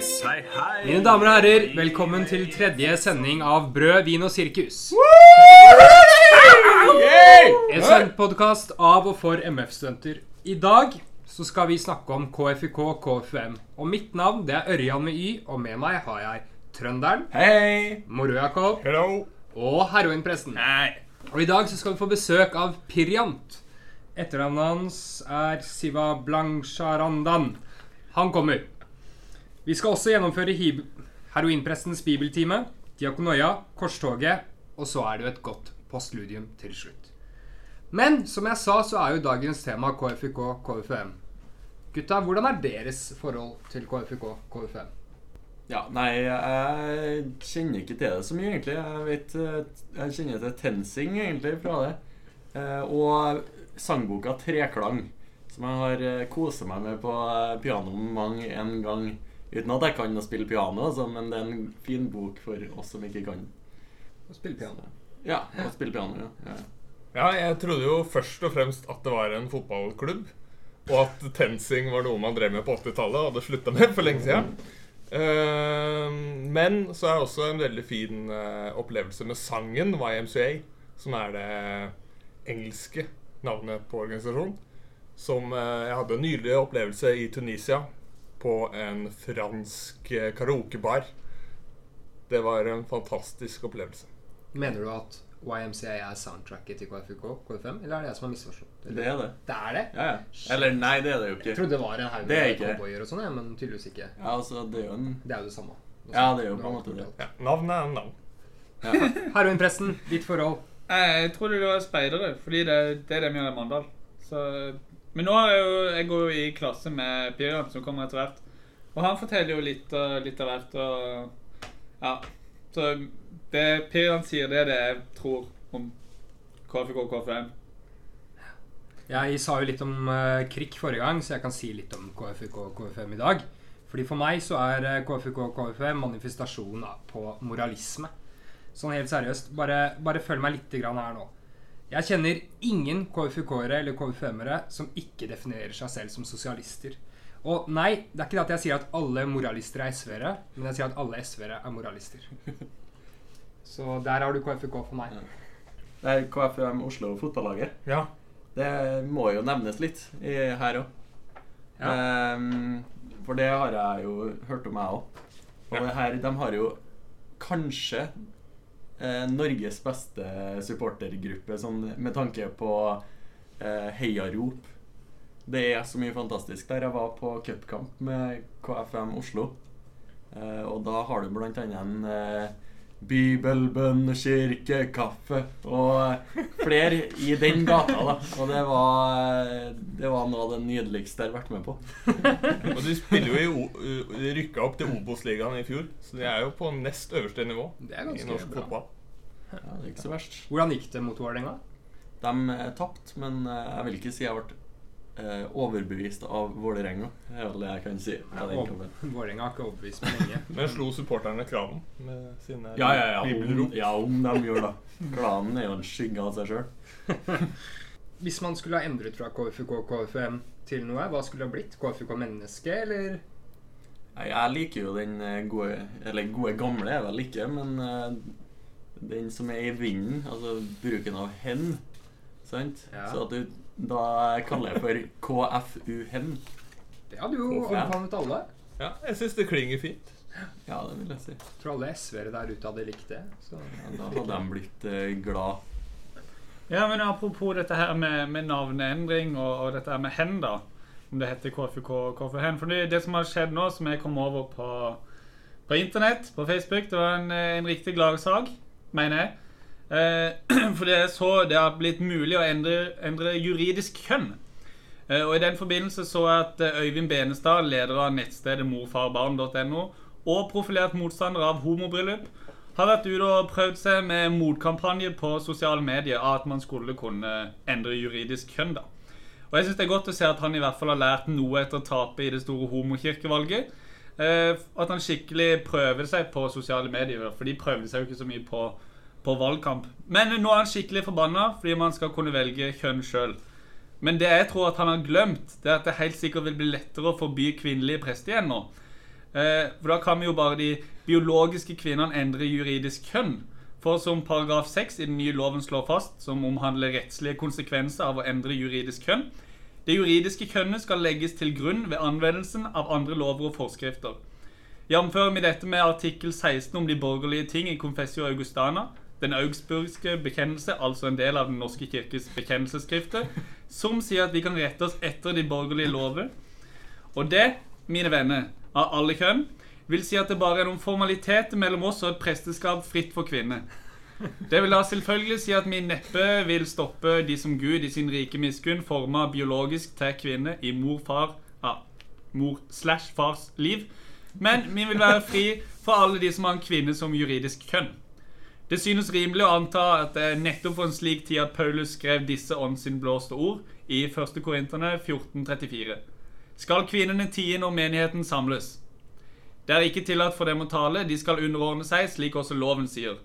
Sirkus, hei, hei. Mine damer og herrer, velkommen til tredje sending av Brød, vin og sirkus. En studentpodkast av og for MF-studenter. I dag så skal vi snakke om KFUK KFUM. Og mitt navn det er Ørjan med Y, og med meg har jeg trønderen, Hei! Moro-Jakob Hello. og heroinpresten. Nei. Og i dag så skal vi få besøk av Pirjant. Etternavnet hans er Siva Blangsharandan. Han kommer. Vi skal også gjennomføre heroinprestens bibeltime, Diakonoia, Korstoget, og så er det jo et godt postludium til slutt. Men som jeg sa, så er jo dagens tema KFUK KFUM. Gutta, hvordan er deres forhold til KFUK KFUM? Ja, nei, jeg kjenner ikke til det så mye, egentlig. Jeg vet eh, Jeg kjenner til TenSing, egentlig, fra det. Eh, Og sangboka 'Treklang', som jeg har kosa koset meg med på pianoet piano mang en gang. Uten at jeg kan å spille piano, altså, men det er en fin bok for oss som ikke kan. Å spille piano. Ja, å spille piano, ja. ja. Ja, jeg trodde jo først og fremst at det var en fotballklubb. Og at TenSing var noe man drev med på 80-tallet og hadde slutta med for lenge siden. Eh, men så er det også en veldig fin eh, opplevelse med sangen YMCA, som er det engelske navnet på organisasjonen. Som eh, jeg hadde en nylig opplevelse i Tunisia, på en fransk eh, karaokebar. Det var en fantastisk opplevelse. Mener du at YMCA er soundtracket til KFUK KFM, eller er det jeg som har misforstått? Det er det. Det er det? Ja, ja. Eller nei, det er det jo ikke. Jeg trodde det var en haug med cowboyer og sånn, ja, men tydeligvis ikke. Ja, altså, det er jo en Det er jo det samme. Ja, det er jo på en måte det. Ja, Navnet er navn. Heroinpresten, ditt forhold. Jeg trodde det var speidere, fordi det, det er det vi gjør i Mandal. Så, men nå er jeg jo, jeg går jo i klasse med Piran, som kommer etter hvert. Og han forteller jo litt, litt av hvert. Og, ja. Så det Piran sier, det er det jeg tror om KFK og KFM. Jeg sa jo litt om uh, KRIK forrige gang, så jeg kan si litt om KFUK og KFM i dag. Fordi For meg så er eh, KFUK og KFM manifestasjon på moralisme. Sånn helt seriøst. Bare, bare følg meg litt her nå. Jeg kjenner ingen KFUK-ere eller KFUM-ere som ikke definerer seg selv som sosialister. Og nei, det er ikke det at jeg sier at alle moralister er SV-ere, men jeg sier at alle SV-ere er moralister. Så der har du KFUK for meg. Det er KFUM Oslo fotballaget. Ja. Det må jo nevnes litt i, her òg. for det har jeg jo hørt om, jeg òg. Og Ja. her, de har jo kanskje Norges beste supportergruppe sånn, med tanke på eh, heiarop. Det er så mye fantastisk der. Jeg var på cupkamp med KFM Oslo. Eh, og da har du blant annet en eh, Bibel, bønn, kirke, kaffe og flere i den gata, da. Og det var, det var noe av det nydeligste jeg har vært med på. Og du spiller jo i rykka opp til Obos-ligaen i fjor, så de er jo på nest øverste nivå Det er i norsk bra. fotball. Ja, det er ikke så verst. Hvordan gikk det mot Vålerenga? De er tapt, men eh, jeg vil ikke si jeg ble eh, overbevist av Vålerenga. Det er vel det jeg kan si. Ja. Vålerenga har ikke overbevist meg lenge. Men slo supporterne kraven med sine ja, ja, ja, om, bibelrop? ja, om de gjør det. Klanen er jo en skygge av seg sjøl. Hvis man skulle ha endret fra KFUK og KFUM til noe, hva skulle det ha blitt? KFUK menneske, eller? Jeg liker jo den eh, gode Eller gode gamle er vel ikke, men eh, den som er i vinden, altså bruken av hen, sant? Ja. Så at du da kaller jeg for KFU-hen. Det hadde jo omfavnet alle. Ja, jeg syns det klinger fint. Ja, det vil jeg si. Tror alle SV-ere der ute hadde likt det. Så. Ja, da hadde de blitt eh, glad. Ja, men apropos dette her med, med navneendring og, og dette her med hen, da. Om det heter KFUK og KFUhen. For det, det som har skjedd nå, som jeg kom over på, på internett, på Facebook, det var en, eh, en riktig gladsak, mener jeg. Eh, det jeg så det har blitt mulig å endre, endre juridisk kjønn. Eh, og I den forbindelse så at eh, Øyvind Benestad, leder av nettstedet morfarbarn.no, og profilert motstander av homobryllup, har vært ute og prøvd seg med motkampanje på sosiale medier av at man skulle kunne endre juridisk kjønn. da. Og jeg synes Det er godt å se at han i hvert fall har lært noe etter å tape i det store homokirkevalget. At han skikkelig prøver seg på sosiale medier, for de prøvde seg jo ikke så mye på, på valgkamp. Men nå er han skikkelig forbanna fordi man skal kunne velge kjønn sjøl. Men det jeg tror at han har glemt, det er at det helt sikkert vil bli lettere å forby kvinnelige prester igjen nå. Eh, for da kan vi jo bare de biologiske kvinnene endre juridisk kjønn. For som paragraf 6 i den nye loven slår fast, som omhandler rettslige konsekvenser av å endre juridisk kjønn, det juridiske kjønnet skal legges til grunn ved anvendelsen av andre lover og forskrifter. Jf. med dette med artikkel 16 om de borgerlige ting i Confessio Augustana, den augsburgske bekjennelse, altså en del av Den norske kirkes bekjennelsesskrifter, som sier at vi kan rette oss etter de borgerlige lover. Og det, mine venner, av alle kjønn, vil si at det bare er noen formaliteter mellom oss og et presteskap fritt for kvinner. Det vil da selvfølgelig si at vi neppe vil stoppe de som Gud i sin rike miskunn forma biologisk til kvinne i mor-far ja, mor slash fars liv. Men vi vil være fri for alle de som har en kvinne som juridisk kjønn. Det synes rimelig å anta at det er nettopp for en slik tid at Paulus skrev disse åndsinnblåste ord i 1. Korinterne 1434. Skal kvinnene tie når menigheten samles? Det er ikke tillatt for dem å tale, de skal underordne seg, slik også loven sier.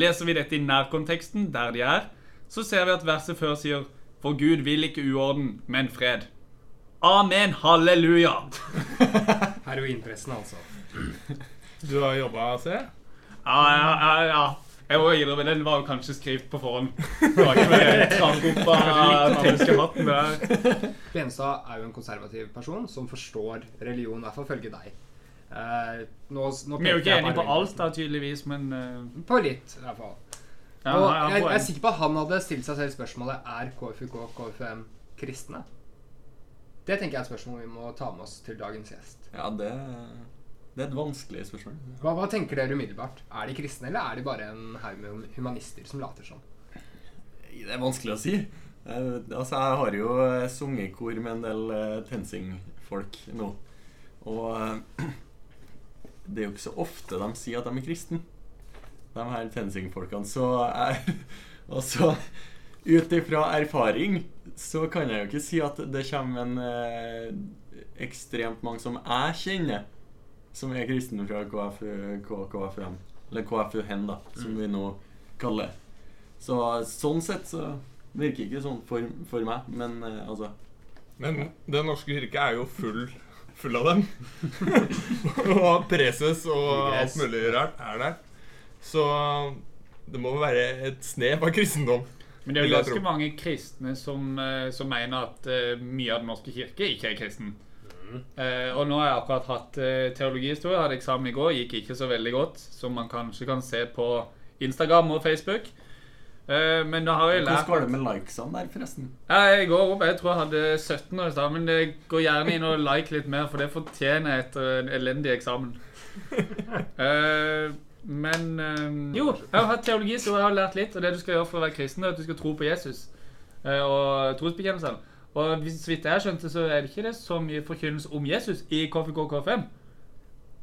Leser vi dette i nærkonteksten, der de er, så ser vi at verset før sier For Gud vil ikke uorden, men fred. Amen, halleluja! Heroinpressen, altså. Du har jobba, ser jeg. Ja, ja, ja, ja. Jeg må innrømme, den var jo kanskje skrevet på forhånd. Benstad er jo en konservativ person som forstår religion, i hvert fall følge deg. Uh, nå, nå Vi er jo ikke enige på alt, da, tydeligvis, men uh... På litt, i hvert fall. ja, og jeg, jeg er sikker på at han hadde stilt seg selv spørsmålet Er KFUK og KFUM kristne. Det tenker jeg er et spørsmål vi må ta med oss til dagens gjest. Ja, det, det er et vanskelig spørsmål. Hva, hva tenker dere umiddelbart? Er de kristne, eller er de bare en haug med humanister som later som? Det er vanskelig å si. Altså, jeg har jo eh, sunget i kor med en del eh, TenSing-folk nå. Og eh, det er jo ikke så ofte de sier at de er kristne, de her TenSing-folkene. Så jeg Og så ut ifra erfaring så kan jeg jo ikke si at det kommer en ekstremt mange som jeg kjenner, som er kristne fra KFU, K- KFUM. Eller KFUHen, da, som vi nå kaller det. Så sånn sett så virker ikke sånn for, for meg, men eh, altså Men Den norske kirke er jo full, full av dem. og preses og alt mulig rart er der. Så det må være et snev av kristendom. Men det er jo ganske mange kristne som, eh, som mener at uh, mye av Den norske kirke ikke er kristen. Eh, og nå har jeg akkurat hatt eh, teologihistorie, hadde eksamen i går, gikk ikke så veldig godt, som man kanskje kan se på Instagram og Facebook. Eh, men da har jeg lært Hvordan går det med likesene der, forresten? Jeg går opp, jeg tror jeg hadde 17 år i stad, men det går gjerne inn og like litt mer, for det fortjener jeg etter en elendig eksamen. Eh, men eh, Jo, jeg har hatt teologi, jeg har lært litt. Og det du skal gjøre for å være kristen, er at du skal tro på Jesus eh, og trosbekjennelsen. Og så vidt jeg skjønte, så er det ikke det så mye forkynnelse om Jesus i KFK KFM.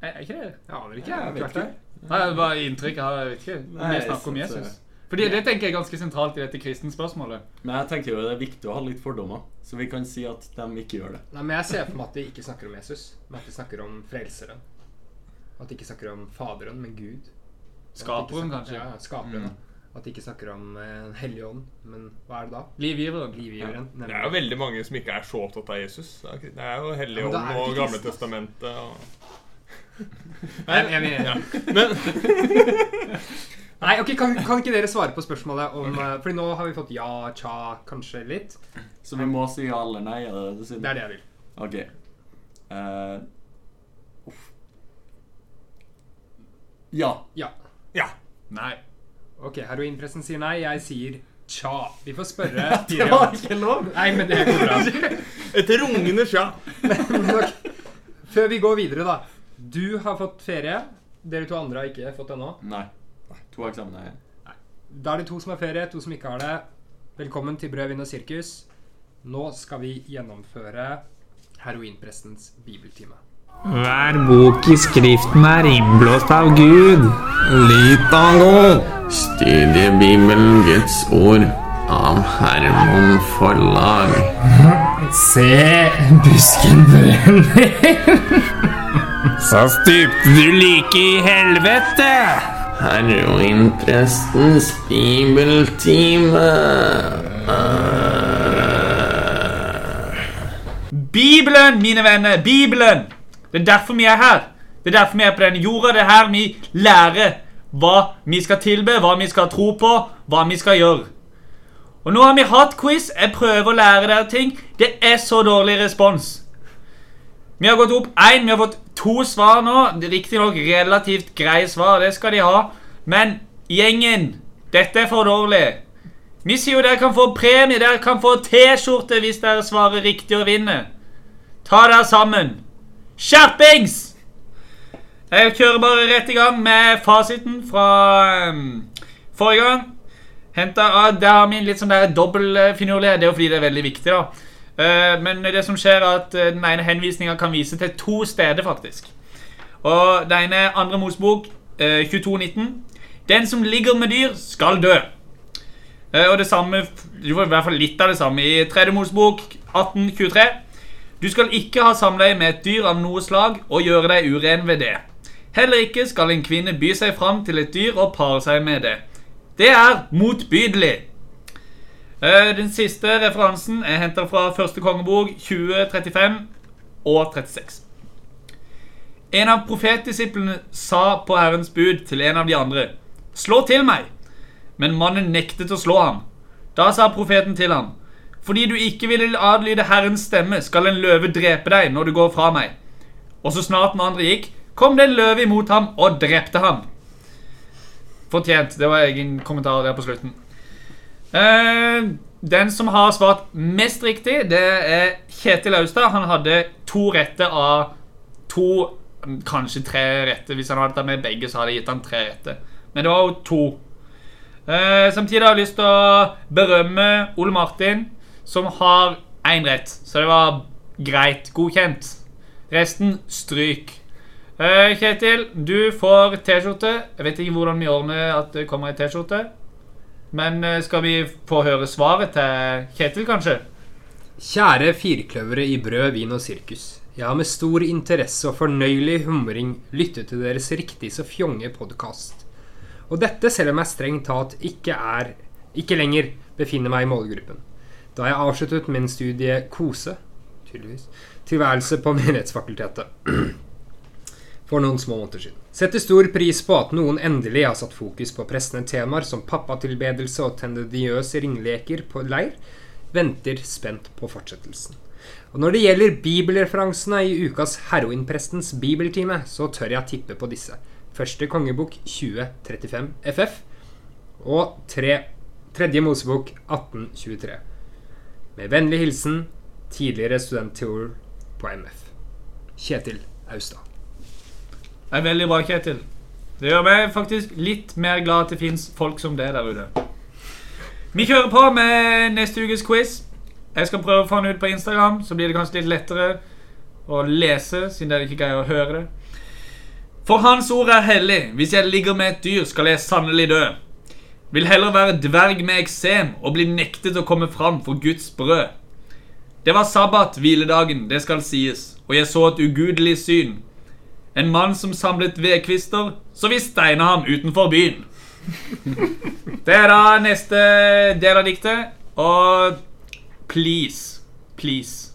Er ikke det? Jeg aner ikke. Jeg Jeg vet ikke. Nei, det var inntrykk jeg har. Jeg vet ikke. Nei, Vi snakker om Jesus. Fordi det tenker jeg er ganske sentralt i dette kristne spørsmålet. Men jeg tenker jo det er viktig å ha litt fordommer, så vi kan si at de ikke gjør det. Nei, men Jeg ser for meg at de ikke snakker om Jesus, men at de snakker om frelseren. At de ikke snakker om Faderen, men Gud. Skaperen, kanskje. Ja, skaperen. Mm. At de ikke snakker om en Hellig ånd, men hva er det da? Livgiveren. Livgiveren. Det er jo veldig mange som ikke er så opptatt av Jesus. Det er jo Ja, Hellige ånd og Gamle testamentet og Nei, jeg, mener ja. Men Nei, ok, kan, kan ikke dere svare på spørsmålet om okay. Fordi nå har vi fått ja, tja, kanskje litt. Så vi må si ja eller nei, Eller det er det jeg vil. Ok. Uh, uff. Ja. Ja. ja. Nei. Ok, heroinpressen sier nei. Jeg sier tja. Vi får spørre Det var ikke lov! Nei, men det går bra. Et rungende tja. Før vi går videre, da. Du har fått ferie. Dere to andre har ikke fått det ennå. Nei. To eksamener igjen. Da er det to som har ferie, to som ikke har det. Velkommen til Brød, vin og sirkus. Nå skal vi gjennomføre heroinprestens bibeltime. Hver bok i Skriften er innblåst av Gud. Litago. Studiebibelen Guds ord av Hermon Forlag. Se, busken brenner. Så stupte du like i helvete. Heroinprestens bibeltime. Bibelen, mine venner! Bibelen! Det er derfor vi er her. Det er derfor vi er på denne jorda. Det er her vi lærer hva vi skal tilbe, hva vi skal tro på, hva vi skal gjøre. Og nå har vi hatt quiz. Jeg prøver å lære dere ting. Det er så dårlig respons. Vi har gått opp én, vi har fått to svar nå. Riktignok relativt greie svar, det skal de ha. Men gjengen, dette er for dårlig. Vi sier jo dere kan få premie, dere kan få T-skjorte hvis dere svarer riktig og vinner. Ta dere sammen. Skjerpings! Jeg kjører bare rett i gang med fasiten fra um, forrige gang. Henta av Der har min litt sånn der dobbeltfinurlighet. Det er jo fordi det er veldig viktig, da. Uh, men det som skjer, er at eh, den ene henvisninga kan vise til to steder, faktisk. Og det ene er andre Mosebok, uh, 2219. Den som ligger med dyr, skal dø. Uh, og det samme jo i hvert fall litt av det samme i tredje Mosebok 1823. Du skal ikke ha samleie med et dyr av noe slag og gjøre deg uren ved det. Heller ikke skal en kvinne by seg fram til et dyr og pare seg med det. Det er motbydelig. Eh, Den siste referansen er henta fra første kongebok 2035 og 36. En av profetdisiplene sa på Herrens bud til en av de andre, Slå til meg! Men mannen nektet å slå ham. Da sa profeten til ham, Fordi du ikke ville adlyde Herrens stemme, skal en løve drepe deg når du går fra meg. Og så snart den andre gikk, kom det en løve imot ham og drepte ham. Fortjent. Det var egen kommentar der på slutten. Eh, den som har svart mest riktig, det er Kjetil Austad. Han hadde to rette av to Kanskje tre rette. Hvis han hadde tatt med begge, så hadde jeg gitt han tre rette. Men det var jo to. Eh, samtidig har jeg lyst til å berømme Ole Martin, som har én rett. Så det var greit. Godkjent. Resten stryk. Uh, Kjetil, du får T-skjorte. Jeg vet ikke hvordan vi ordner at det kommer ei T-skjorte. Men uh, skal vi få høre svaret til Kjetil, kanskje? Kjære firkløvere i brød, vin og sirkus. Jeg har med stor interesse og fornøyelig humring lyttet til deres riktig så fjonge podkast. Og dette selv om jeg strengt tatt ikke er ikke lenger befinner meg i målgruppen. Da jeg avsluttet min studie KOSE, tydeligvis, tilværelse på Menighetsfakultetet for noen små måneder siden. Setter stor pris på at noen endelig har satt fokus på pressende temaer som pappatilbedelse og tendensiøse ringleker på leir. Venter spent på fortsettelsen. Og når det gjelder bibelreferansene i ukas Heroinprestens bibeltime, så tør jeg tippe på disse. Første kongebok 2035 FF og tre, tredje Mosebok 1823. Med vennlig hilsen tidligere studenttour på MF. Kjetil Austad. Det er veldig bra, Kjetil. Det gjør meg faktisk litt mer glad at det fins folk som det der ute. Vi kjører på med neste ukes quiz. Jeg skal prøve å få den ut på Instagram, så blir det kanskje litt lettere å lese, siden dere ikke greier å høre det. For Hans ord er hellig. Hvis jeg ligger med et dyr, skal jeg sannelig dø. Vil heller være dverg med eksem og bli nektet å komme fram for Guds brød. Det var sabbat, hviledagen, det skal sies, og jeg så et ugudelig syn. En mann som samlet vedkvister, så vi steina ham utenfor byen. Det er da neste del av diktet, og please, please,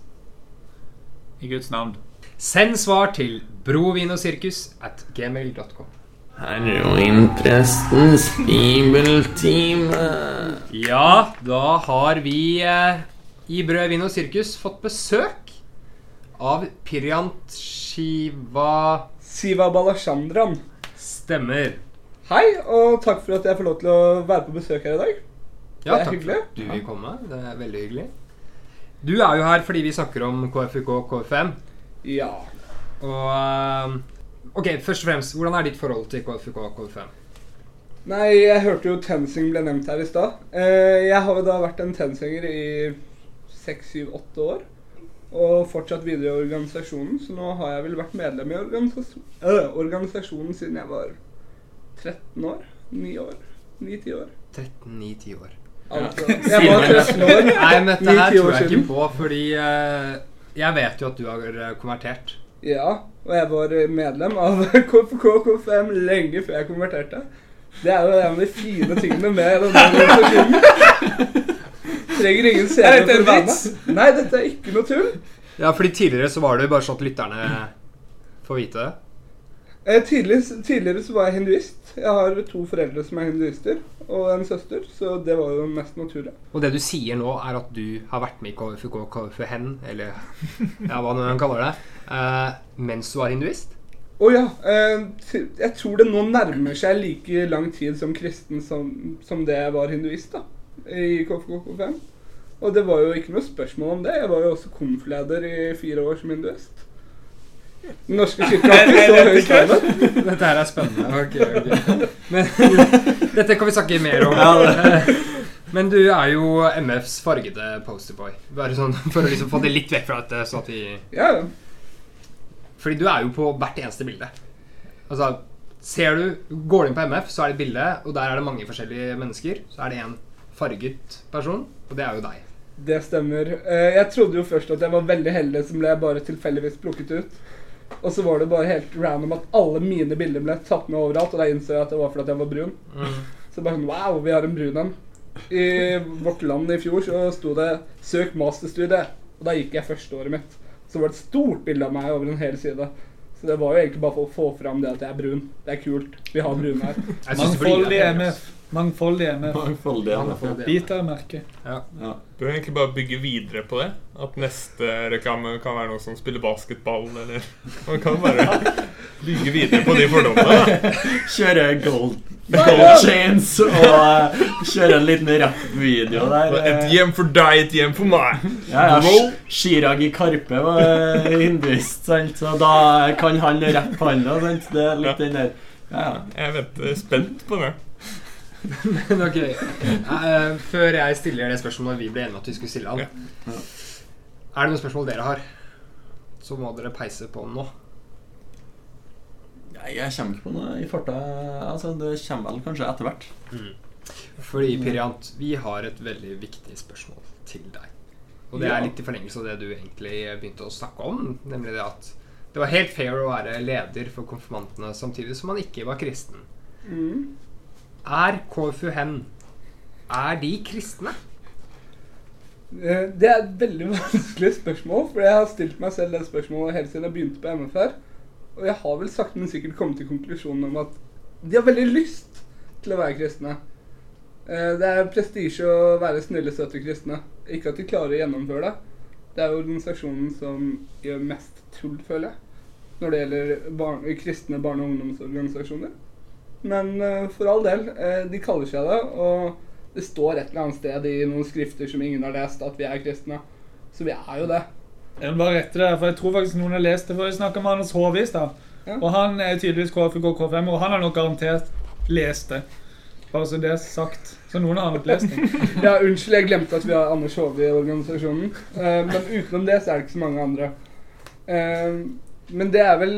i Guds navn. Send svar til brovinosirkus at gmail.com. Heroinprestens bibeltime. Ja, da har vi eh, i Brød, vin og sirkus fått besøk av Piryant Shiva Siva Balashandran. Stemmer. Hei, og takk for at jeg får lov til å være på besøk her i dag. Ja, Det er takk hyggelig. for at du vil komme. Det er veldig hyggelig. Du er jo her fordi vi snakker om KFUK og KFM. Ja. Og eh, Ok, først og fremst, hvordan er ditt forhold til KFUK og KFM? Nei, jeg hørte jo TenSing ble nevnt her i stad. Eh, jeg har jo da vært en TenSinger i seks, syv, åtte år. Og fortsatt videre i organisasjonen, så nå har jeg vel vært medlem i organisas øh, organisasjonen siden jeg var 13 år. 9 år. 9-10 år. 13-9-10 år. Altså, jeg var 13 år. Nei, men dette Ni, her ti år tror jeg ikke på, fordi eh, jeg vet jo at du har eh, konvertert. Ja, og jeg var medlem av KFK KFM lenge før jeg konverterte. Det er jo en av de fine tingene med denne organisasjonen. Trenger ingen Er seere for en å være med. Nei, dette er ikke noe tull. Ja, fordi tidligere så var det bare sånn at lytterne får vite det. Eh, Tidligere, tidligere så var jeg hinduist. Jeg har to foreldre som er hinduister, og en søster, så det var jo mest naturlig. Og det du sier nå, er at du har vært med i KFUK KFUHen, eller ja, hva nå man kaller det, eh, mens du var hinduist. Å ja. Eh, jeg tror det nå nærmer seg like lang tid som kristen som, som det jeg var hinduist, da. I KFK5. Og det var jo ikke noe spørsmål om det. Jeg var jo også konfleder i fire år som hinduist. Den norske kirka har ikke så høy standard. Dette her er spennende. Ok, ok. Men dette kan vi snakke mer om. Men du er jo MFs fargede posterboy. Bare sånn for å liksom få det litt vekk fra dette, sånn at vi Ja, ja. Fordi du er jo på hvert eneste bilde. Altså, ser du Går du inn på MF, så er det et bilde, og der er det mange forskjellige mennesker. Så er det en farget person, og det er jo deg. Det stemmer. Eh, Jeg trodde jo først at jeg var veldig heldig som ble bare tilfeldigvis plukket ut. Og så var det bare helt random at alle mine bilder ble tatt med overalt, og da innså jeg at det var fordi jeg var brun. Så bare sånn Wow, vi har en brun en. I Vårt Land i fjor så sto det 'Søk masterstudie', og da gikk jeg førsteåret mitt. Så var det et stort bilde av meg over en hel side. Så det var jo egentlig bare for å få fram det at jeg er brun. Det er kult. Vi har brune her. Mangfoldig MF. Mangfoldig med Mangfoldige. Mangfoldige. biter merke. Ja. Ja. Bør egentlig bare bygge videre på det? At neste reklame kan være noen som spiller basketball, eller Man kan bare bygge videre på de fordommene. Kjøre gold, gold chains og eh, kjøre en liten rappvideo der. Et eh. hjem for deg, et hjem for meg. Ja, ja, Chirag i Karpe var eh, hinduist, sant? så da kan han rappe, han òg. Det er litt den der ja, ja. Jeg venter spent på det. Men ok, eh, Før jeg stiller det spørsmålet vi ble enige om at vi skulle stille han Ja. Er det noen spørsmål dere har, så må dere peise på nå. Nei, Jeg kommer ikke på noe i farta. Altså, det kommer vel kanskje etter hvert. Fordi, Piriant, vi har et veldig viktig spørsmål til deg. Og det Ja. er litt i forlengelse av det du egentlig begynte å snakke om. Nemlig det at det var helt fair å være leder for konfirmantene samtidig som man ikke var kristen. Mm. Er KFU hen Er de kristne? Eh, Det er et veldig vanskelig spørsmål, for jeg har stilt meg selv det spørsmålet helt siden jeg begynte på MFR. Og jeg har vel sakte, men sikkert kommet til konklusjonen om at de har veldig lyst til å være kristne. Eh, Det er prestisje å være snille, søte kristne. Ikke at de klarer å gjennomføre det. Det er organisasjonen som gjør mest tull, føler jeg, når det gjelder barn, kristne barne- og ungdomsorganisasjoner. Men eh, for all del, eh, de kaller seg det, og det står et eller annet sted i noen skrifter som ingen har lest, at vi er kristne. Så vi er jo det. Jeg vil bare rette det, for jeg tror faktisk noen har lest det. før jeg snakket med Anders Håvis, da. Ja. Og han er tydeligvis KFUK K5, og han har nok garantert lest det. Bare så det er sagt. Så noen har nok lest det. Ja, unnskyld, jeg glemte at vi har Anders Hove i organisasjonen. Eh, men utenom det så er det ikke så mange andre. Men det er vel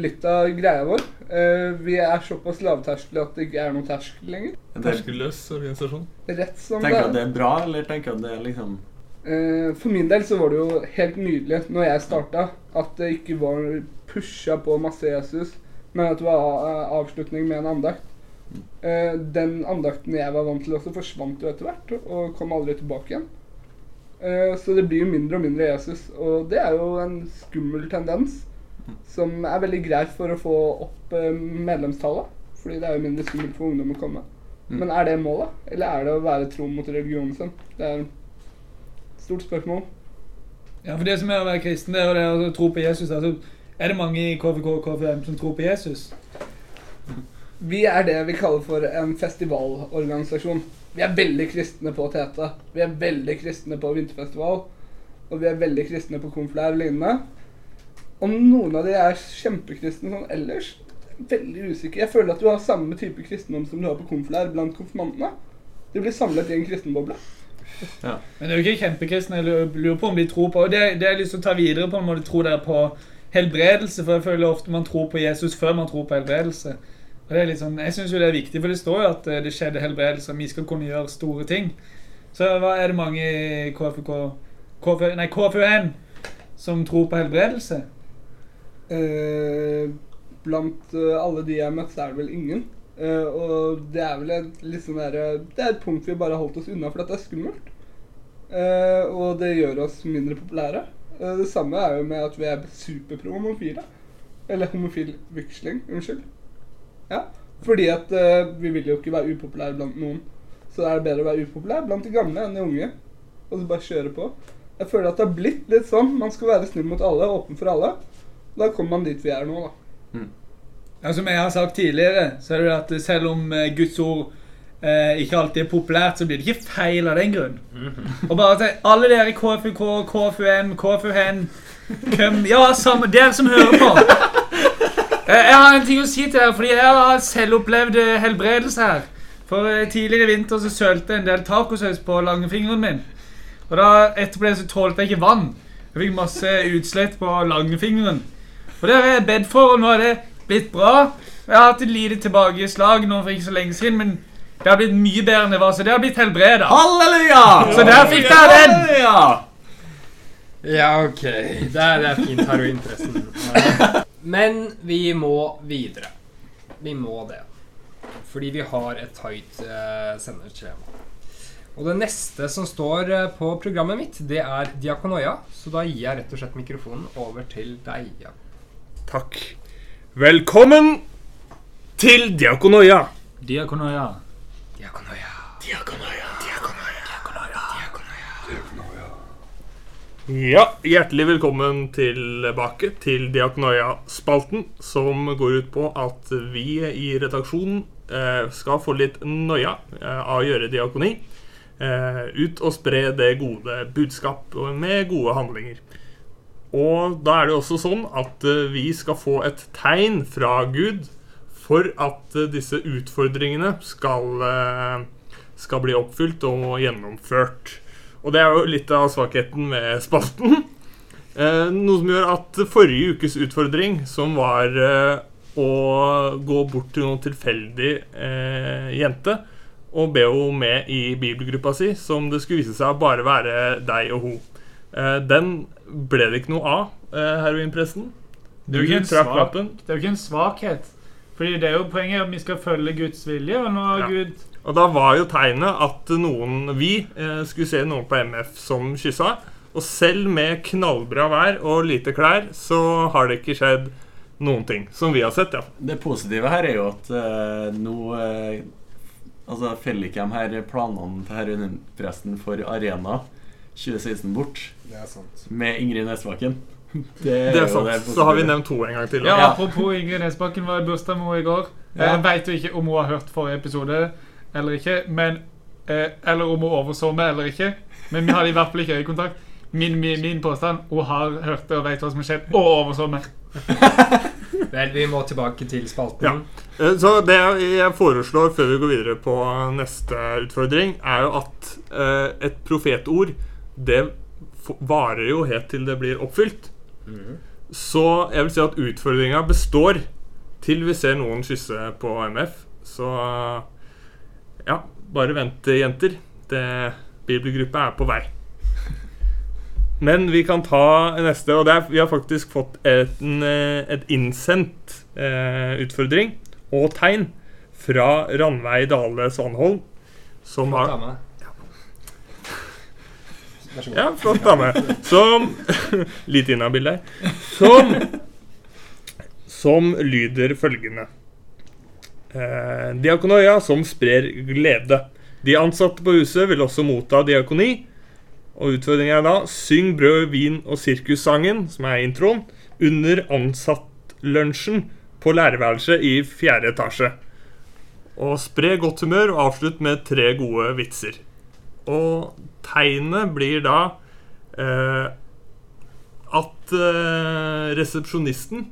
litt av greia vår. Eh, vi er såpass lavterskel at det ikke er noen terskel lenger. En Terskelløs organisasjon. Rett som tenker du at det er bra, eller tenker du at det er liksom uh, For min del så var det jo helt nydelig når jeg starta, at det ikke var pusha på masse Jesus, men at det var avslutning med en andakt. Uh, Den andakten jeg var vant til også, forsvant jo etter hvert, og kom aldri tilbake igjen. Eh, Så det blir jo mindre og mindre Jesus, og det er jo en skummel tendens. Som er veldig greit for å få opp eh, medlemstallet, fordi det er jo mindre skummelt for ungdom å komme. Mm. Men er det målet, eller er det å være tro mot religionen sin? Det er et stort spørsmål. Ja, for det som er å være kristen, det er jo det å tro på Jesus. Altså, er det mange i KFK KFM som tror på Jesus? Vi er det vi kaller for en festivalorganisasjon. Vi er veldig kristne på Tete. Vi er veldig kristne på vinterfestival. Og vi er veldig kristne på konflær og lignende. Om noen av de er kjempekristne sånn ellers, veldig usikker. Jeg føler at du har samme type kristendom som du har på konflær blant konfirmantene. De blir samlet i en kristenboble. Men det er jo ikke kjempekristne. Jeg lurer- på om de tror på Og det, det har lyst til å ta videre på må du tro dere på helbredelse? For jeg føler ofte man tror på Jesus før man tror på helbredelse. Og det er litt sånn, Jeg syns det er viktig, for det står jo at eh, det skjedde helbredelse, og vi skal kunne gjøre store ting. Så hva er det mange i KFK, KFU, nei, KFUN som tror på helbredelse? Eh, blant uh, alle de jeg har møtt, så er det vel ingen. Uh, og det er vel et, liksom der, Det er et punkt vi bare har holdt oss unna, for dette er skummelt. Og det gjør oss mindre populære. Det samme er jo med at vi er superpro homofile. Eller homofil vigsling, unnskyld. Ja. Fordi at vi vil jo ikke være upopulære blant noen. Så er det bedre å være upopulær blant de gamle enn de unge. Og så bare kjøre på. Jeg føler at det har blitt litt sånn. Man skal være snill mot alle, åpen for alle. Da kommer man dit vi er nå, da. Ja, som jeg har sagt tidligere, så er det at selv om eh, Guds ord eh, ikke alltid er populært, så blir det ikke feil av den grunn. Og bare til alle dere i KFUK, KFUN, KFUN Køm, Ja, samme, dere som hører på. Eh, Jeg har en ting å si til dere, fordi jeg har selv opplevd eh, helbredelse her. For eh, tidligere i vinter så sølte jeg en del tacosaus på langfingeren min. Og da etterpå det så tålte jeg ikke vann. Jeg fikk masse utslett på langfingeren. Og det har jeg bedt for, og nå har det blitt bra. Jeg har hatt et lite tilbakeslag nå for ikke så lenge siden, men det har blitt mye bedre enn det var, så det har blitt helbreda. Halleluja! Så der fikk dere den! Halleluja! Ja, ok. Det er, det er fint interessen. Men vi må videre. Vi må det. Fordi vi har et tight uh, sendeskjema. Og det neste som står eh, på programmet mitt, det er Diakonoia. Så da gir jeg rett og slett mikrofonen over til deg. Ja. Takk. Velkommen til Diakonoia. Diakonoia. Diakonoia. Diakonoia. Diakonoia. Ja, hjertelig velkommen tilbake til Diakonoia-spalten, som går ut på at vi i redaksjonen eh, skal få litt noia eh, av å gjøre diakoni. Eh, ut og spre det gode budskap med gode handlinger. Og da er det også sånn at eh, vi skal få et tegn fra Gud for at eh, disse utfordringene skal, eh, skal bli oppfylt og gjennomført. Og det er jo litt av svakheten med spalten. Noe som gjør at forrige ukes utfordring, som var å gå bort til noen tilfeldig eh, jente og be henne med i bibelgruppa si, som det skulle vise seg å bare være deg og hun. Den ble det ikke noe av, eh, heroinpresten. Det er jo ikke en trakk svak- lappen. Det er jo ikke en svakhet. Fordi det er jo poenget at vi skal følge Guds vilje, og nå har Ja. Gud Og da var jo tegnet at noen, vi, eh, skulle se noen på MF som kyssa. Og selv med knallbra vær og lite klær, så har det ikke skjedd noen ting. Som vi har sett, ja. Det positive her er jo at eh, nå eh, Altså feller ikke de her planene til heroinpresten for Arena 2016 bort Det er sant. med Ingrid Nesbakken. Det er jo sant. det Så har vi nevnt to en gang til. Ja. Apropos Ingrid Nesbakken var i bursdag med henne i går. Ja. Jeg vet jo ikke om hun har hørt forrige episode eller ikke, men eh, Eller om hun overså meg eller ikke. Men vi hadde i hvert fall ikke øyekontakt. Min, min, min påstand hun har hørt det og vet hva som har skjedd, og overså meg. Vel, vi må tilbake til spalten. Ja. Eh, Så det jeg foreslår før vi går videre på neste utfordring, er jo at eh, et profetord det varer jo helt til det blir oppfylt. Så jeg vil si at utfordringa består til vi ser noen kysse på MF. Så ja, bare vent, jenter. Det, bibelgruppa er på vei. Men vi kan ta neste, og det er, vi har faktisk fått et, eh, et innsendt eh, utfordring og tegn fra Ranveig Dale Svanholm, som har. Ja, flott dame. Som Litt inhabil der. Som Som lyder følgende. Eh, diakonøya som sprer glede. De ansatte på huset vil også motta diakoni. Og utfordringen er da syng brød, vin og sirkussangen, som er introen, under ansattlunsjen på lærerværelset i fjerde etasje. Og spre godt humør og avslutt med tre gode vitser. Og tegnet blir da eh, at eh, resepsjonisten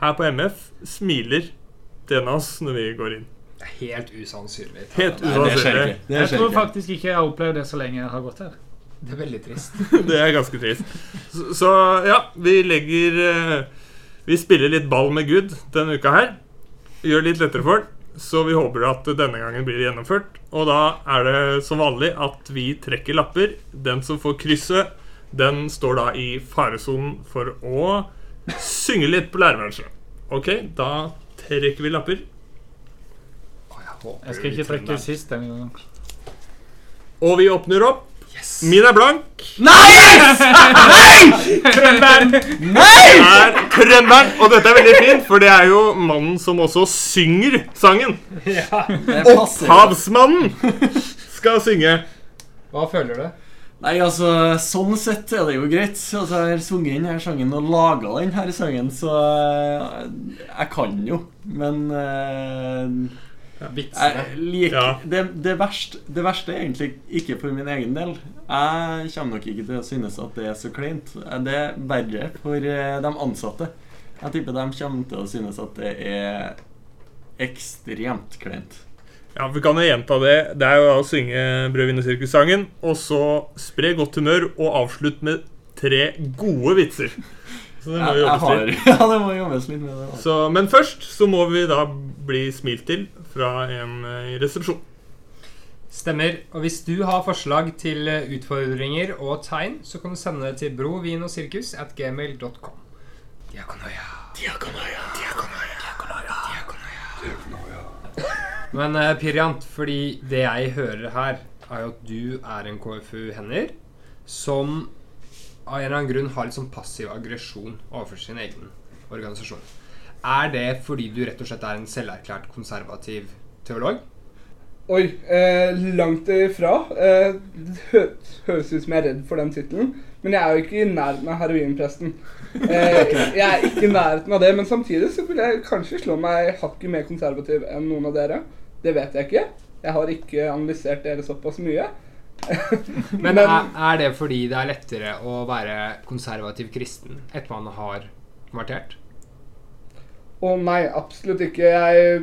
her på MF smiler til en av oss når vi går inn. Det helt usannsynlig. Helt usannsynlig. Nei, Det Jeg tror faktisk ikke jeg har opplevd det så lenge jeg har gått her. Det er veldig trist. Det er ganske trist. Så, så ja, vi legger eh, Vi spiller litt ball med Gud denne uka her. gjør det litt lettere for den. Så vi håper at denne gangen blir det gjennomført. Og da er det som vanlig at vi trekker lapper. Den som får krysset, den står da i faresonen for å synge litt på lærerværelset. OK, da trekker vi lapper. Jeg skal ikke trekke sist denne gangen. Og vi åpner opp. Min er blank. Nei! Nei! er trønderen. Og dette er veldig fint, for det er jo mannen som også synger sangen. Passer. Opphavsmannen skal synge. Hva føler du? Nei, altså, sånn sett er det jo greit. Altså, Jeg har sunget inn her sangen og laga den her sangen, så eh, jeg kan jo. Men eh, Vitsene. jeg liker Ja. det, det, verste, det verste er egentlig ikke for min egen del. Jeg kommer nok ikke til å synes at det er så kleint. Det er verre for eh, de ansatte. Jeg tipper de kommer til å synes at det er ekstremt kleint. Ja, Vi kan jo gjenta det. Det er jo å synge Brødvinnesirkussangen, og så spre godt humør og avslutt med tre gode vitser. Så det må jo jobbes litt. ja, det må jobbes litt med det. Så, men først så må vi da bli smilt til fra en eh, i resepsjon. Stemmer. Og hvis du har forslag til eh, utfordringer og tegn, så kan du sende det til brovinosirkus at gmail.com. Diakonoia. Diakonoia. Diakonoia. Diakonoia. Men uh, Pirjant, fordi det jeg hører her, er jo at du er en KFU-hender som av en eller annen grunn har litt sånn passiv aggresjon overfor sin egen organisasjon. Er det fordi du rett og slett er en selverklært konservativ teolog? Oi, eh, langt ifra. Eh, det hø høres ut som jeg er redd for den tittelen. Men jeg er jo ikke i nærheten av heroinpresten. Eh, jeg er ikke i nærheten av det, men samtidig så vil jeg kanskje slå meg hakket mer konservativ enn noen av dere. Det vet jeg ikke. Jeg har ikke analysert dere såpass mye. Men er, er det fordi det er lettere å være konservativ kristen etter man har konvertert? Å nei, absolutt ikke. Jeg,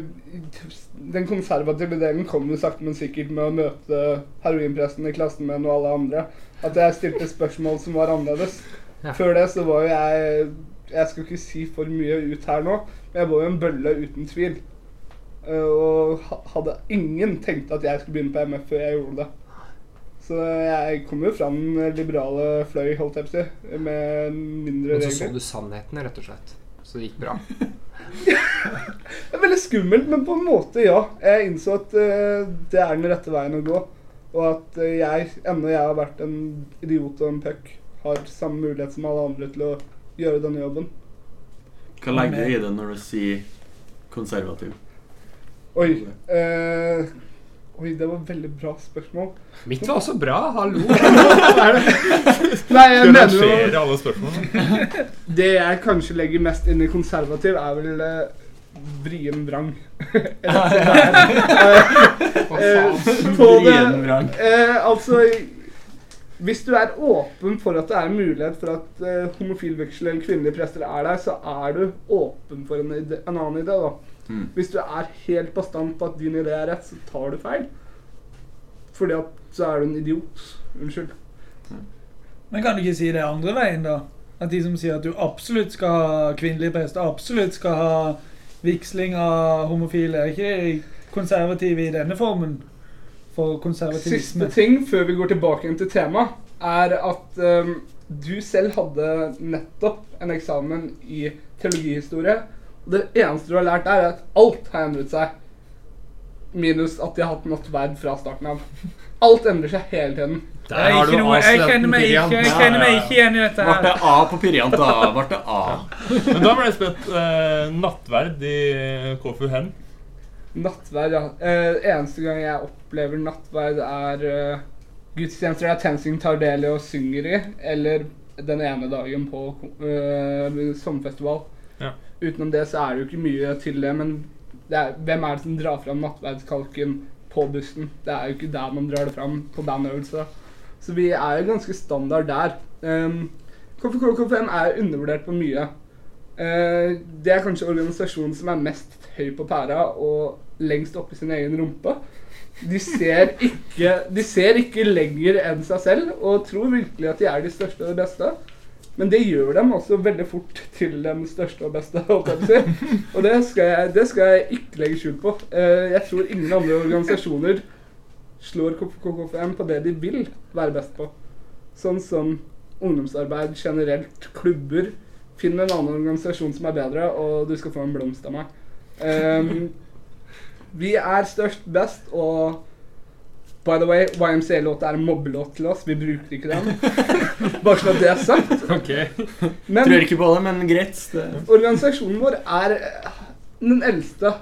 den konservative delen kom jo sakte, men sikkert med å møte heroinpresten i klassen min og alle andre. At jeg stilte spørsmål som var annerledes. Ja. Før det så var jo jeg Jeg skal ikke si for mye ut her nå, men jeg var jo en bølle uten tvil. Eh, Og hadde ingen tenkt at jeg skulle begynne på MF før jeg gjorde det. Så jeg kom jo fra den liberale fløy, holdt jeg på å si, med mindre Men så så du sannheten, rett og slett. Så det gikk bra. Det er veldig skummelt, men på en måte, ja. Jeg innså at uh, det er den rette veien å gå. Og at uh, jeg, ennå jeg har vært en idiot og en puck, har samme mulighet som alle andre til å gjøre denne jobben. Hva legger du i det når du sier konservativ? Oi. eh, oi, det var et veldig bra spørsmål. Mitt var også bra, hallo. Nei, jeg mener jo alle spørsmålene. Det jeg kanskje legger mest inn i konservativ, er vel uh, vrien vrang. Eh, på det- Vrien vrang. Eh, altså Hvis du er åpen for at det er en mulighet for at uh, homofil veksel eller kvinnelige prester er der, så er du åpen for en, ide, en annen idé. da. Mm. Hvis du er helt bastant på at din idé er rett, så tar du feil. Fordi at så er du en idiot. Unnskyld. Men kan du ikke si det andre veien, da? At de som sier at du absolutt skal ha kvinnelige prester, absolutt skal ha vigsling av homofile, er ikke konservative i denne formen for konservativisme? Siste ting før vi går tilbake til temaet, er at um, du selv hadde nettopp en eksamen i teologihistorie. Det eneste du har lært er at alt har endret seg. Minus at de har hatt nattverd fra starten av. Alt endrer seg hele tiden. Der er har du noe, jeg, kjenner meg ikke, jeg kjenner meg ikke igjen i dette her. Ble det. A på Pirjant, da? Ble det A? Men da ble jeg spent. Eh, nattverd i KFU Hen. Nattverd, ja. Eh, eneste gang jeg opplever nattverd, er eh, gudstjenester der TenSing tar del i og synger i, eller den ene dagen på eh, sommerfestival. Utenom det så er det jo ikke mye til det, men det er, hvem er det som drar fram nattverdskalken på bussen? Det er jo ikke der man drar det fram på bandøvelse. Så vi er jo ganske standard der. Um, KFK-KFM er undervurdert på mye. Uh, det er kanskje organisasjonen som er mest høy på pæra og lengst oppi sin egen rumpe. De ser ikke, de ser ikke lenger enn seg selv og tror virkelig at de er de største og de beste. Men det gjør dem også veldig fort til den største og beste. Og det skal, jeg, det skal jeg ikke legge skjul på. Eh, Jeg tror ingen andre organisasjoner slår KKFM på det de vil være best på. Sånn som ungdomsarbeid generelt, klubber. Finn en annen organisasjon som er bedre, og du skal få en blomst av meg. Um, vi er størst, best, og by the way, YMCA-låt er en mobbelåt til oss. Vi bruker ikke den. Bare så det er sagt. Ok. Men Tror ikke på det, men greit. Det. organisasjonen vår er eh, den eldste.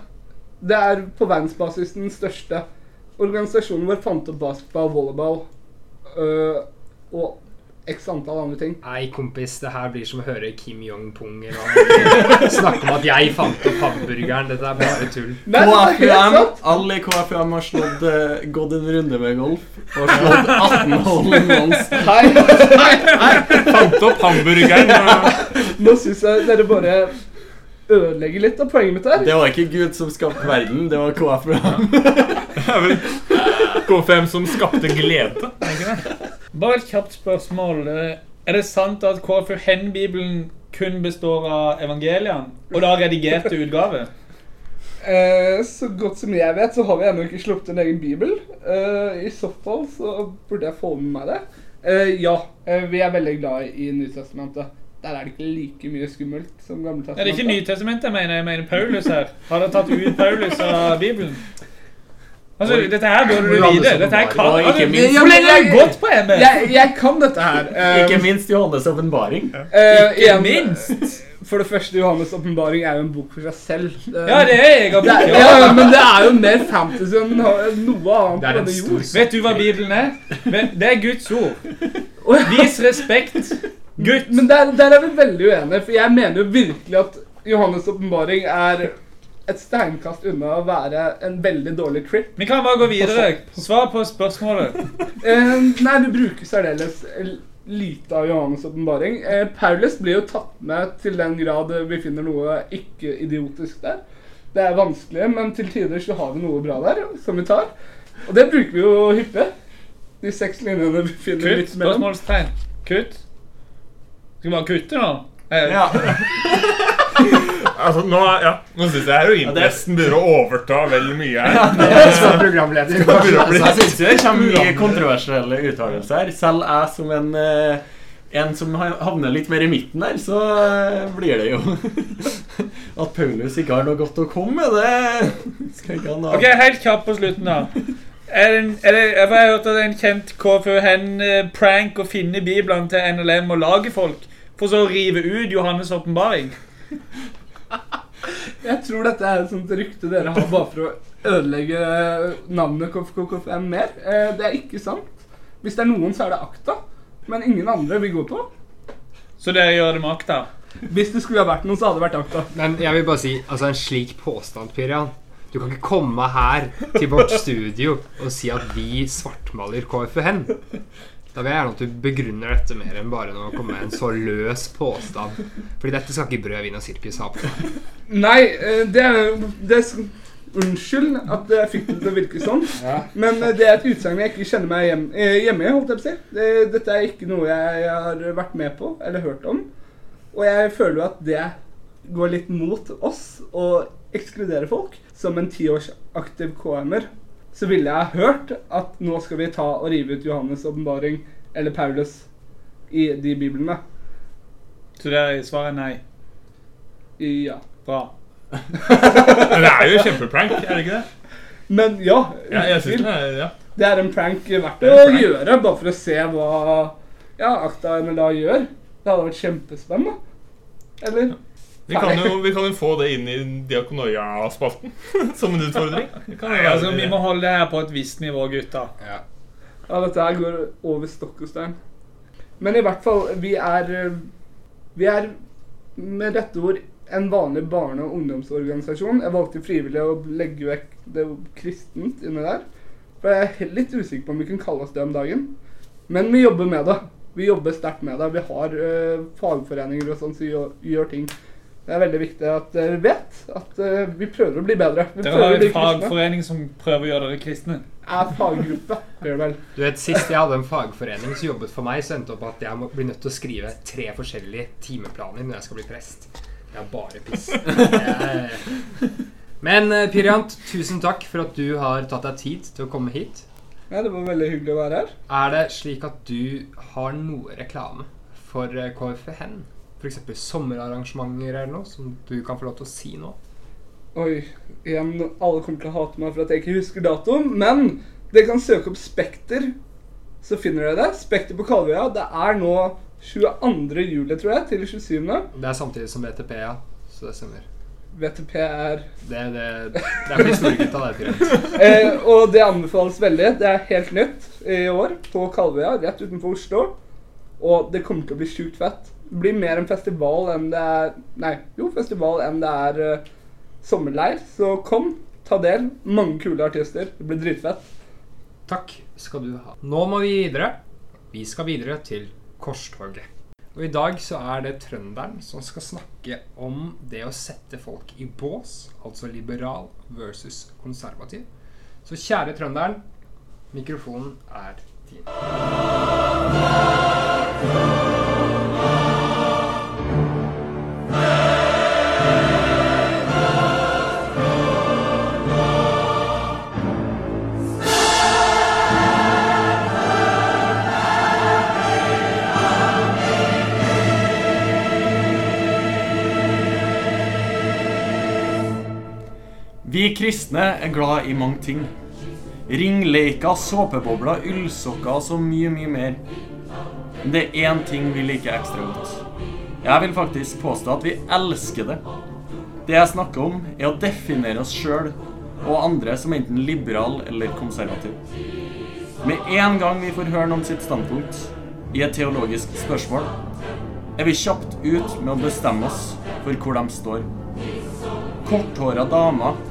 Det er på verdensbasis den største. Organisasjonen vår fant opp basketball, volleyball øh, og x antall andre ting. Nei, kompis, det her blir som å høre Kim Jong-pung. Snakke om at jeg fant opp hamburgeren. Dette er bare tull. Nei, KFUM, alle i KFUM har slått, uh, gått en runde med golf og slått 18 hull in ones. Hei, hei, nei. Fant opp hamburgeren. Nå syns jeg dere bare ødelegger litt av poenget mitt her. Det var ikke Gud som skapte verden, det var KFUM. Vel K5 som skapte glede. er ikke det? Bare et kjapt spørsmål. Eh, Er det sant at KFU-Hen-bibelen kun består av evangeliene? Og da redigerte utgave? Eh, så godt som jeg vet, så har vi ennå ikke sluppet en egen bibel. Eh, I så fall så burde jeg få med meg det. Eh, ja, eh, vi er veldig glad i Nytestamentet. Der er det ikke like mye skummelt som Er det ikke Nytestamentet jeg mener, jeg mener Paulus her. Har dere tatt ut Paulus av Bibelen? Altså, Oi. dette her bør du vite. Dette her kan Og ikke altså, minst- Hvor lenge har du gått på MF? Jeg, jeg kan dette her. Um, Ikke minst Johannes' åpenbaring. eh, Ikke igjen, minst. For det første, Johannes' åpenbaring er jo en bok for seg selv. Eh, Ja, det er jeg. det ja, men det er jo mer fantasy enn noe annet Det er på en denne stor jord. Vet du hva Bibelen er? Men Det er Guds ord. Vis respekt. Gutt. Men der, der er vi veldig uenige, for jeg mener jo virkelig at Johannes' åpenbaring er et steinkast unna å være en veldig dårlig trip. Vi kan bare gå videre. Svar på spørsmålet. Eh, nei, vi bruker særdeles lite av Johannes' åpenbaring. Eh, Paulus blir jo tatt med til den grad vi finner noe ikke-idiotisk der. Det er vanskelig, men til tider så har vi noe bra der som vi tar. Og det bruker vi jo hyppig. De seks linjene vi finner Kutt. midt imellom. Spørsmålstegn. Kutt. Skal vi bare kutte nå? Eh, Ja. Altså, nå, ja, nå syns jeg heroinpresten begynner å overta vel mye her. Ja, det Som programleder. Jeg syns det kommer mye kontroversielle uttalelser. Selv jeg som en eh, en som havner litt mer i midten der, så eh, blir det jo At Paulus ikke har noe godt å komme med, det skal ikke han ha. Ok, Helt kjapt på slutten, da. Er det, en- er det, jeg har hørt at det er en kjent KFU-hen-prank å finne biblene til NLM og lage folk, for så å rive ut Johannes' åpenbaring. Jeg tror dette er et sånt rykte dere har bare for å ødelegge navnet KFKFM mer. Eh, Det er ikke sant. Hvis det er noen, så er det Akta. Men ingen andre vi går på. Så det gjør det med akta. Hvis det skulle ha vært noen, så hadde det vært Akta. Men jeg vil bare si, altså en slik påstand, Pyrian Du kan ikke komme her til vårt studio og si at vi svartmaler KFUN. Da vil jeg gjerne at du begrunner dette mer enn bare å komme med en så løs påstand. Fordi dette skal ikke brød, vin og sirkus ha på. Nei, eh, det er det er Unnskyld at jeg fikk det til å virke sånn. Men eh, det er et utsagn jeg ikke kjenner meg hjem, eh, hjemme i. holdt jeg på å si. Det- Dette er ikke noe jeg har vært med på eller hørt om. Og jeg føler jo at det går litt mot oss å ekskludere folk. Som en tiårsaktiv års aktiv KM-er så ville jeg hørt at nå skal vi ta og rive ut Johannes' åpenbaring eller Paulus i de biblene. Så det er svaret nei. Ja. Bra. Det er jo kjempeprank, er det ikke det? Men ja, Ja, jeg synes det er, ja. Det er en prank verdt en å prank. gjøre, bare for å se hva ja, Akta MLA gjør. Det hadde vært kjempespennende. Eller? Vi kan, jo, vi kan jo få det inn i Diakonoia-spalten som en utfordring. Vi Nei, altså, vi må holde det her på et visst nivå, gutta. Ja. Ja, dette her går over stokk og stein. Men i hvert fall, vi er Vi er med dette ord en vanlig barne- og ungdomsorganisasjon. Jeg valgte frivillig å legge vekk det kristent inni der. For jeg er litt usikker på om vi kan kalle oss det om dagen. Men vi jobber med det. Vi jobber sterkt med det. Vi har uh, fagforeninger og sånn som gjør, gjør ting. Det er veldig viktig at dere vet at eh, vi prøver å bli bedre. Vi Dere har en fagforening en kristne. som prøver å gjøre dere kristne. er faggruppe. gjør det vel. Du vet, Sist jeg hadde en fagforening som jobbet for meg, så endte opp at jeg må bli nødt til å skrive tre forskjellige timeplaner når jeg skal bli prest. Det er bare piss. Men eh, Pyriant, tusen takk for at du har tatt deg tid til å komme hit. Ja, det var veldig hyggelig å være her. Er det slik at du har noe reklame for eh, KFN? F.eks. sommerarrangementer eller noe som du kan få lov til å si nå? Oi, igjen, alle kommer til å hate meg for at jeg ikke husker datoen, men dere kan søke opp Spekter, så finner dere det. Spekter på Kalvøya. Det er nå 22. juli, tror jeg, til 27. Det er samtidig som VTP, ja. Så det stemmer. VTP er Det, det, det er for de store gutta, det, eh, Og det anbefales veldig. Det er helt nytt i år på Kalvøya, rett utenfor Oslo. Og det kommer til å bli sjukt fett. Blir mer en festival enn det er Nei, jo, festival enn det er uh, sommerleir. Så kom, ta del. Mange kule artister. Det blir dritfett. Takk skal du ha. Nå må vi videre. Vi skal videre til korstoget. Og i dag så er det trønderen som skal snakke om det å sette folk i bås, altså liberal versus konservativ. Så kjære trønderen, mikrofonen er din. Vi kristne er glad i mange ting. Ringleker, såpebobler, ullsokker og så mye, mye mer. Men det er én ting vi liker ekstra godt. Jeg vil faktisk påstå at vi elsker det. Det jeg snakker om, er å definere oss sjøl og andre som enten liberal eller konservativ. Med en gang vi får høre noen sitt standpunkt i et teologisk spørsmål, er vi kjapt ut med å bestemme oss for hvor de står. Korthåra damer,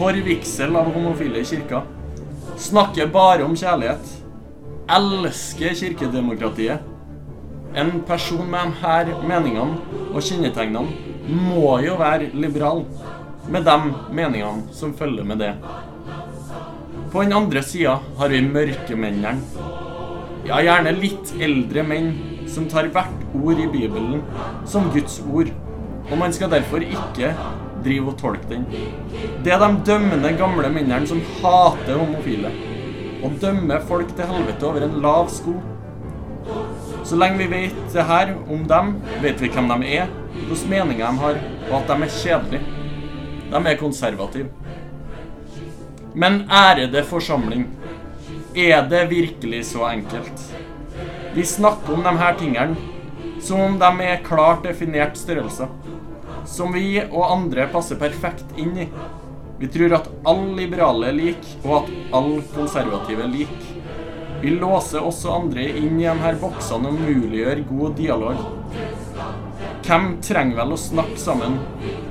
forvigsel av homofile i kirka, snakker bare om kjærlighet, elsker kirkedemokratiet. En person med de meningene og kjennetegnene må jo være liberal, med de meningene som følger med det. På den andre sida har vi mørkemennene. Ja, gjerne litt eldre menn som tar hvert ord i Bibelen som Guds ord. Og man skal derfor ikke drive og tolke den. Det er de dømmende gamle mennene som hater homofile. Og dømmer folk til helvete over en lav sko. Så lenge vi vet det her om dem, vet vi hvem de er, hvilke meninger de har, og at de er kjedelige. De er konservative. Men ærede forsamling, er det virkelig så enkelt? Vi snakker om de her tingene som om de er klart definert størrelser. Som vi og andre passer perfekt inn i. Vi tror at alle liberale er like, og at alle konservative er like. Vi låser også andre inn i de her boksene og muliggjør god dialog. Hvem trenger vel å snakke sammen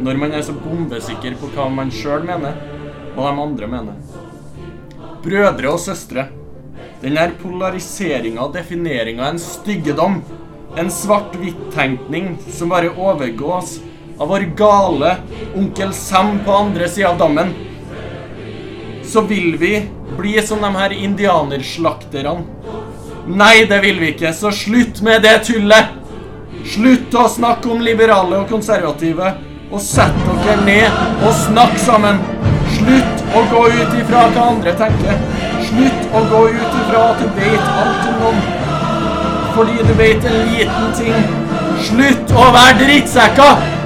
når man er så bombesikker på hva man sjøl mener, og de andre mener? Brødre og søstre. Den her polariseringa og defineringa er en styggedom. En svart-hvitt-tenkning som bare overgås av vår gale onkel Sam på andre sida av dammen. Så vil vi bli som de her indianerslakterne. Nei, det vil vi ikke, så slutt med det tullet! Slutt å snakke om liberale og konservative, og sett dere ned og snakk sammen! Slutt å gå ut ifra hva andre tenker. Slutt å gå ut ifra at du vet alt om noen. Fordi du vet en liten ting. Slutt å være drittsekker!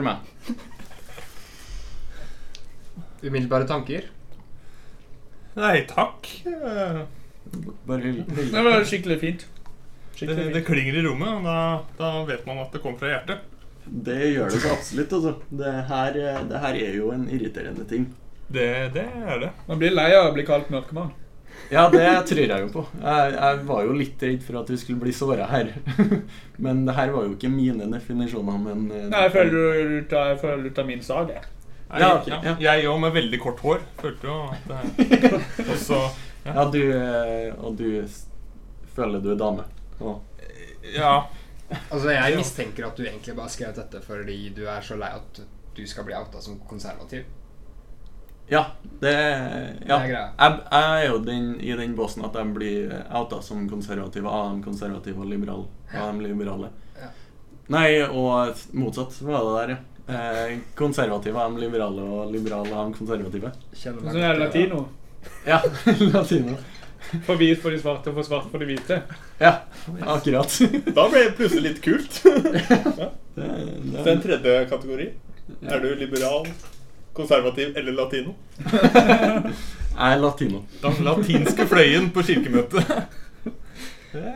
For meg. Umiddelbare tanker? Nei, takk. Eh, Bare hyggelig. Det var skikkelig fint. Det, Skikkelig det fint. klinger i rommet, og da, da vet man at det kommer fra hjertet. Det gjør det så absolutt, altså. Det her, det her er jo en irriterende ting. Det, det er det. Man blir lei av å bli kalt mørkemann. Ja, det tror jeg jo på. Jeg, jeg var jo litt redd for at vi skulle bli såra her. men det her var jo ikke mine definisjoner, men eh, Nei, jeg føler du tar, jeg føler du tar min sag, jeg. Ja, okay, ja. Jeg òg, med veldig kort hår, følte jo at det også ja. Ja, du eh, Og du føler du er dame. Og Ja. Altså, Jeg mistenker at du egentlig bare skrev dette fordi du er så lei at du skal bli outa som konservativ. Ja, det Ja. Det er greia. Jeg, jeg er jo den, i den båsen at jeg blir outa som konservative av de konservative og liberale. Av de liberale. Ja. Nei, og motsatt var det der, ja. Eh, konservative av de liberale og liberale av de konservative. Som Så er det latino. Ja, latino. For hvit for de svarte og for svart for de hvite. Ja, akkurat. Da ble det plutselig litt kult. Det, Så det, en tredje kategori. Er du liberal, konservativ eller latino? er latino. Den latinske fløyen på kirkemøtet.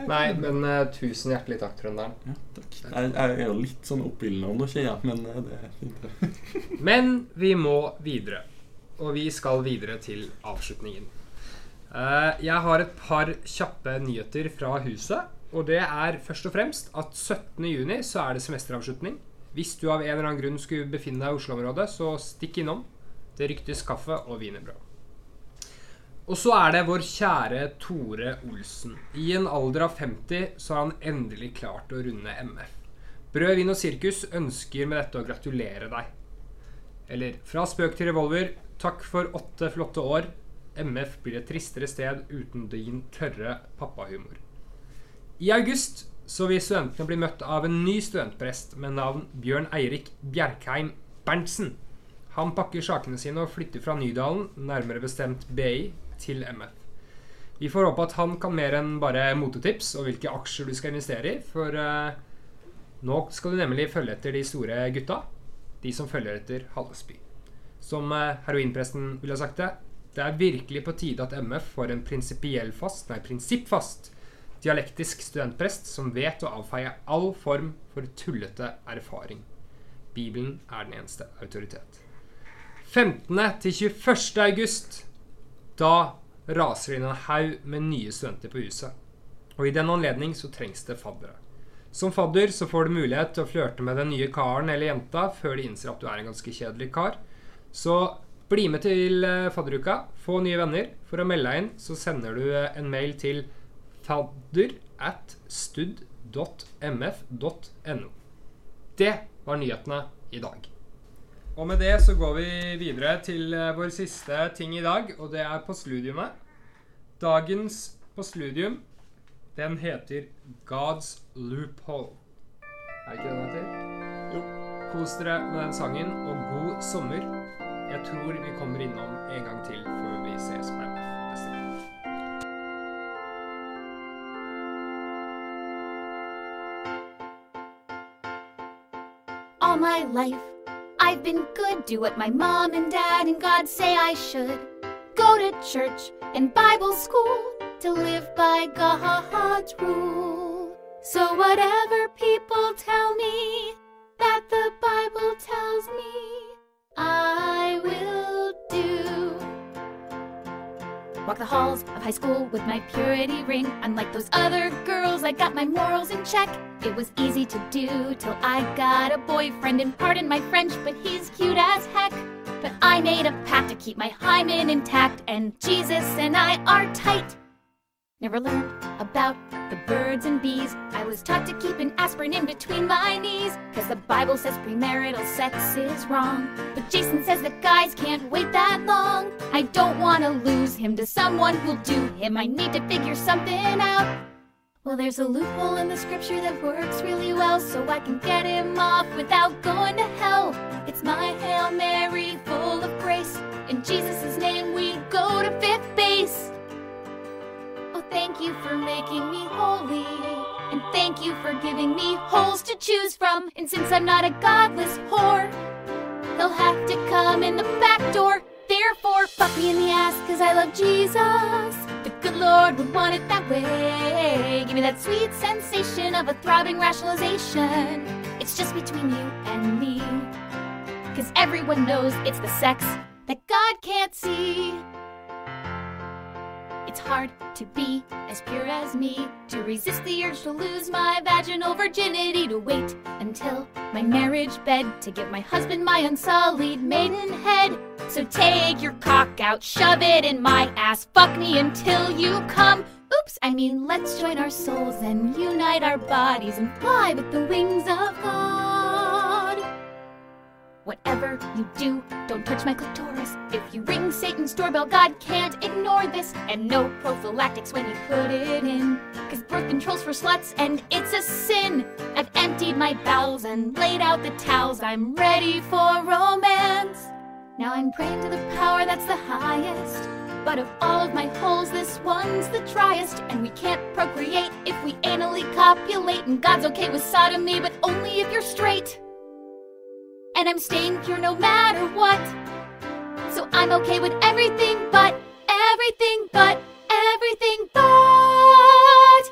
Nei, men uh, tusen hjertelig takk, trønderen. Ja, takk. Jeg, jeg er jo litt sånn oppildna nå, kjenner jeg, men uh, det er fint. Men vi må videre. Og vi skal videre til avslutningen. Uh, jeg har et par kjappe nyheter fra huset. Og det er først og fremst at 17. juni så er det semesteravslutning. Hvis du av en eller annen grunn skulle befinne deg i Oslo-området, så stikk innom. Det ryktes kaffe og wienerbrød. Og så er det vår kjære Tore Olsen. I en alder av 50 så har han endelig klart å runde MF. Brød, vin og sirkus ønsker med dette å gratulere deg. Eller fra spøk til revolver. Takk for åtte flotte år. MF blir et tristere sted uten din tørre pappahumor. I august så vil studentene bli møtt av en ny studentprest med navn Bjørn Eirik Bjerkheim Berntsen. Han pakker sakene sine og flytter fra Nydalen, nærmere bestemt BI, til MF. Vi får håpe at han kan mer enn bare motetips og hvilke aksjer du skal investere i, for uh, nå skal du nemlig følge etter de store gutta. De som følger etter Hallesby. Som uh, heroinpresten ville ha sagt det, det er virkelig på tide at MF får en prinsippfast dialektisk studentprest som vet å avfeie all form for tullete erfaring. Bibelen er den eneste autoritet. 15. til 21. august, da raser det inn en haug med nye studenter på huset. Og i den anledning så trengs det faddere. Som fadder så får du mulighet til å flørte med den nye karen eller jenta før de innser at du er en ganske kjedelig kar. Så bli med til eh, fadderuka, få nye venner. For å melde deg inn så sender du eh, en mail til fadder at stud.mf.no. Det var nyhetene i dag. Og med det så går vi videre til eh, vår siste ting i dag, og det er postludiumet. Dagens postludium, den heter God's Loophole. Er det ikke den heter? Jo. Kos dere med den sangen, og god sommer. Jeg tror vi kommer innom en gang til før vi ses på all my life. I've been good, do what my mom and dad and God say I should. Go to church and Bible school to live by God's rule. So whatever people tell me that the Bible tells me, I will do. Walk the halls of high school with my purity ring. Unlike those other girls, I got my morals in check. It was easy to do till I got a boyfriend. And pardon my French, but he's cute as heck. But I made a pact to keep my hymen intact, and Jesus and I are tight. Never learned about the birds and bees. I was taught to keep an aspirin in between my knees. Cause the Bible says premarital sex is wrong. But Jason says that guys can't wait that long. I don't wanna lose him to someone who'll do him. I need to figure something out. Well, there's a loophole in the scripture that works really well, so I can get him off without going to hell. It's my Hail Mary full of grace. In Jesus' name, we go to fifth base. Oh, thank you for making me holy. And thank you for giving me holes to choose from. And since I'm not a godless whore, he'll have to come in the back door. Therefore, fuck me in the ass, cause I love Jesus. The good Lord would want it that way. Give me that sweet sensation of a throbbing rationalization. It's just between you and me. Cause everyone knows it's the sex that God can't see. It's hard to be as pure as me, to resist the urge to lose my vaginal virginity, to wait until my marriage bed to give my husband my unsullied maidenhead. So take your cock out, shove it in my ass, fuck me until you come. Oops, I mean, let's join our souls and unite our bodies and fly with the wings of God. Whatever you do, don't touch my clitoris. If you ring Satan's doorbell, God can't ignore this. And no prophylactics when you put it in. Cause birth control's for sluts and it's a sin. I've emptied my bowels and laid out the towels. I'm ready for romance. Now I'm praying to the power that's the highest. But of all of my holes, this one's the driest. And we can't procreate if we anally copulate. And God's okay with sodomy, but only if you're straight. And I'm staying pure no matter what. So I'm okay with everything but, everything but, everything but.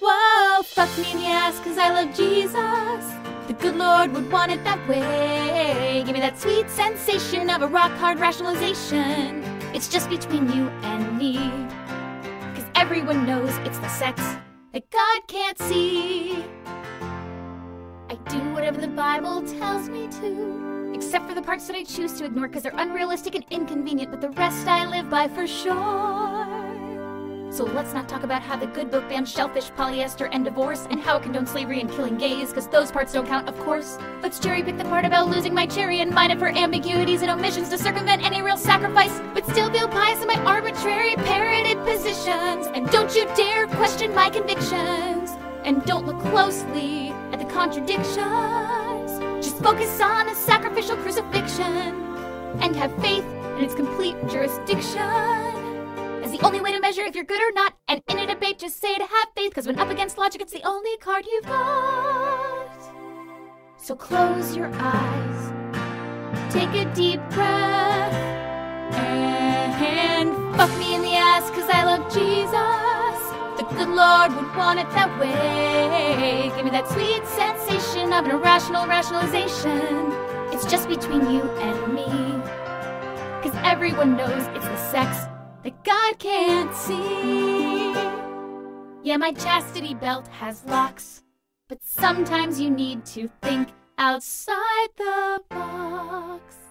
Whoa, fuck me in the ass cause I love Jesus. The good Lord would want it that way. Give me that sweet sensation of a rock hard rationalization. It's just between you and me. Cause everyone knows it's the sex that God can't see. Do whatever the Bible tells me to, except for the parts that I choose to ignore because they're unrealistic and inconvenient, but the rest I live by for sure. So let's not talk about how the good book bans shellfish, polyester, and divorce, and how it condones slavery and killing gays, because those parts don't count, of course. Let's cherry pick the part about losing my cherry and mine it for ambiguities and omissions to circumvent any real sacrifice, but still feel pious in my arbitrary parroted positions. And don't you dare question my convictions. And don't look closely at the contradictions. Just focus on the sacrificial crucifixion and have faith in its complete jurisdiction. As the only way to measure if you're good or not, and in a debate, just say to have faith, because when up against logic, it's the only card you've got. So close your eyes, take a deep breath, and fuck me in the ass, because I love Jesus. The Lord would want it that way. Give me that sweet sensation of an irrational rationalization. It's just between you and me. Cause everyone knows it's the sex that God can't see. Yeah, my chastity belt has locks, but sometimes you need to think outside the box.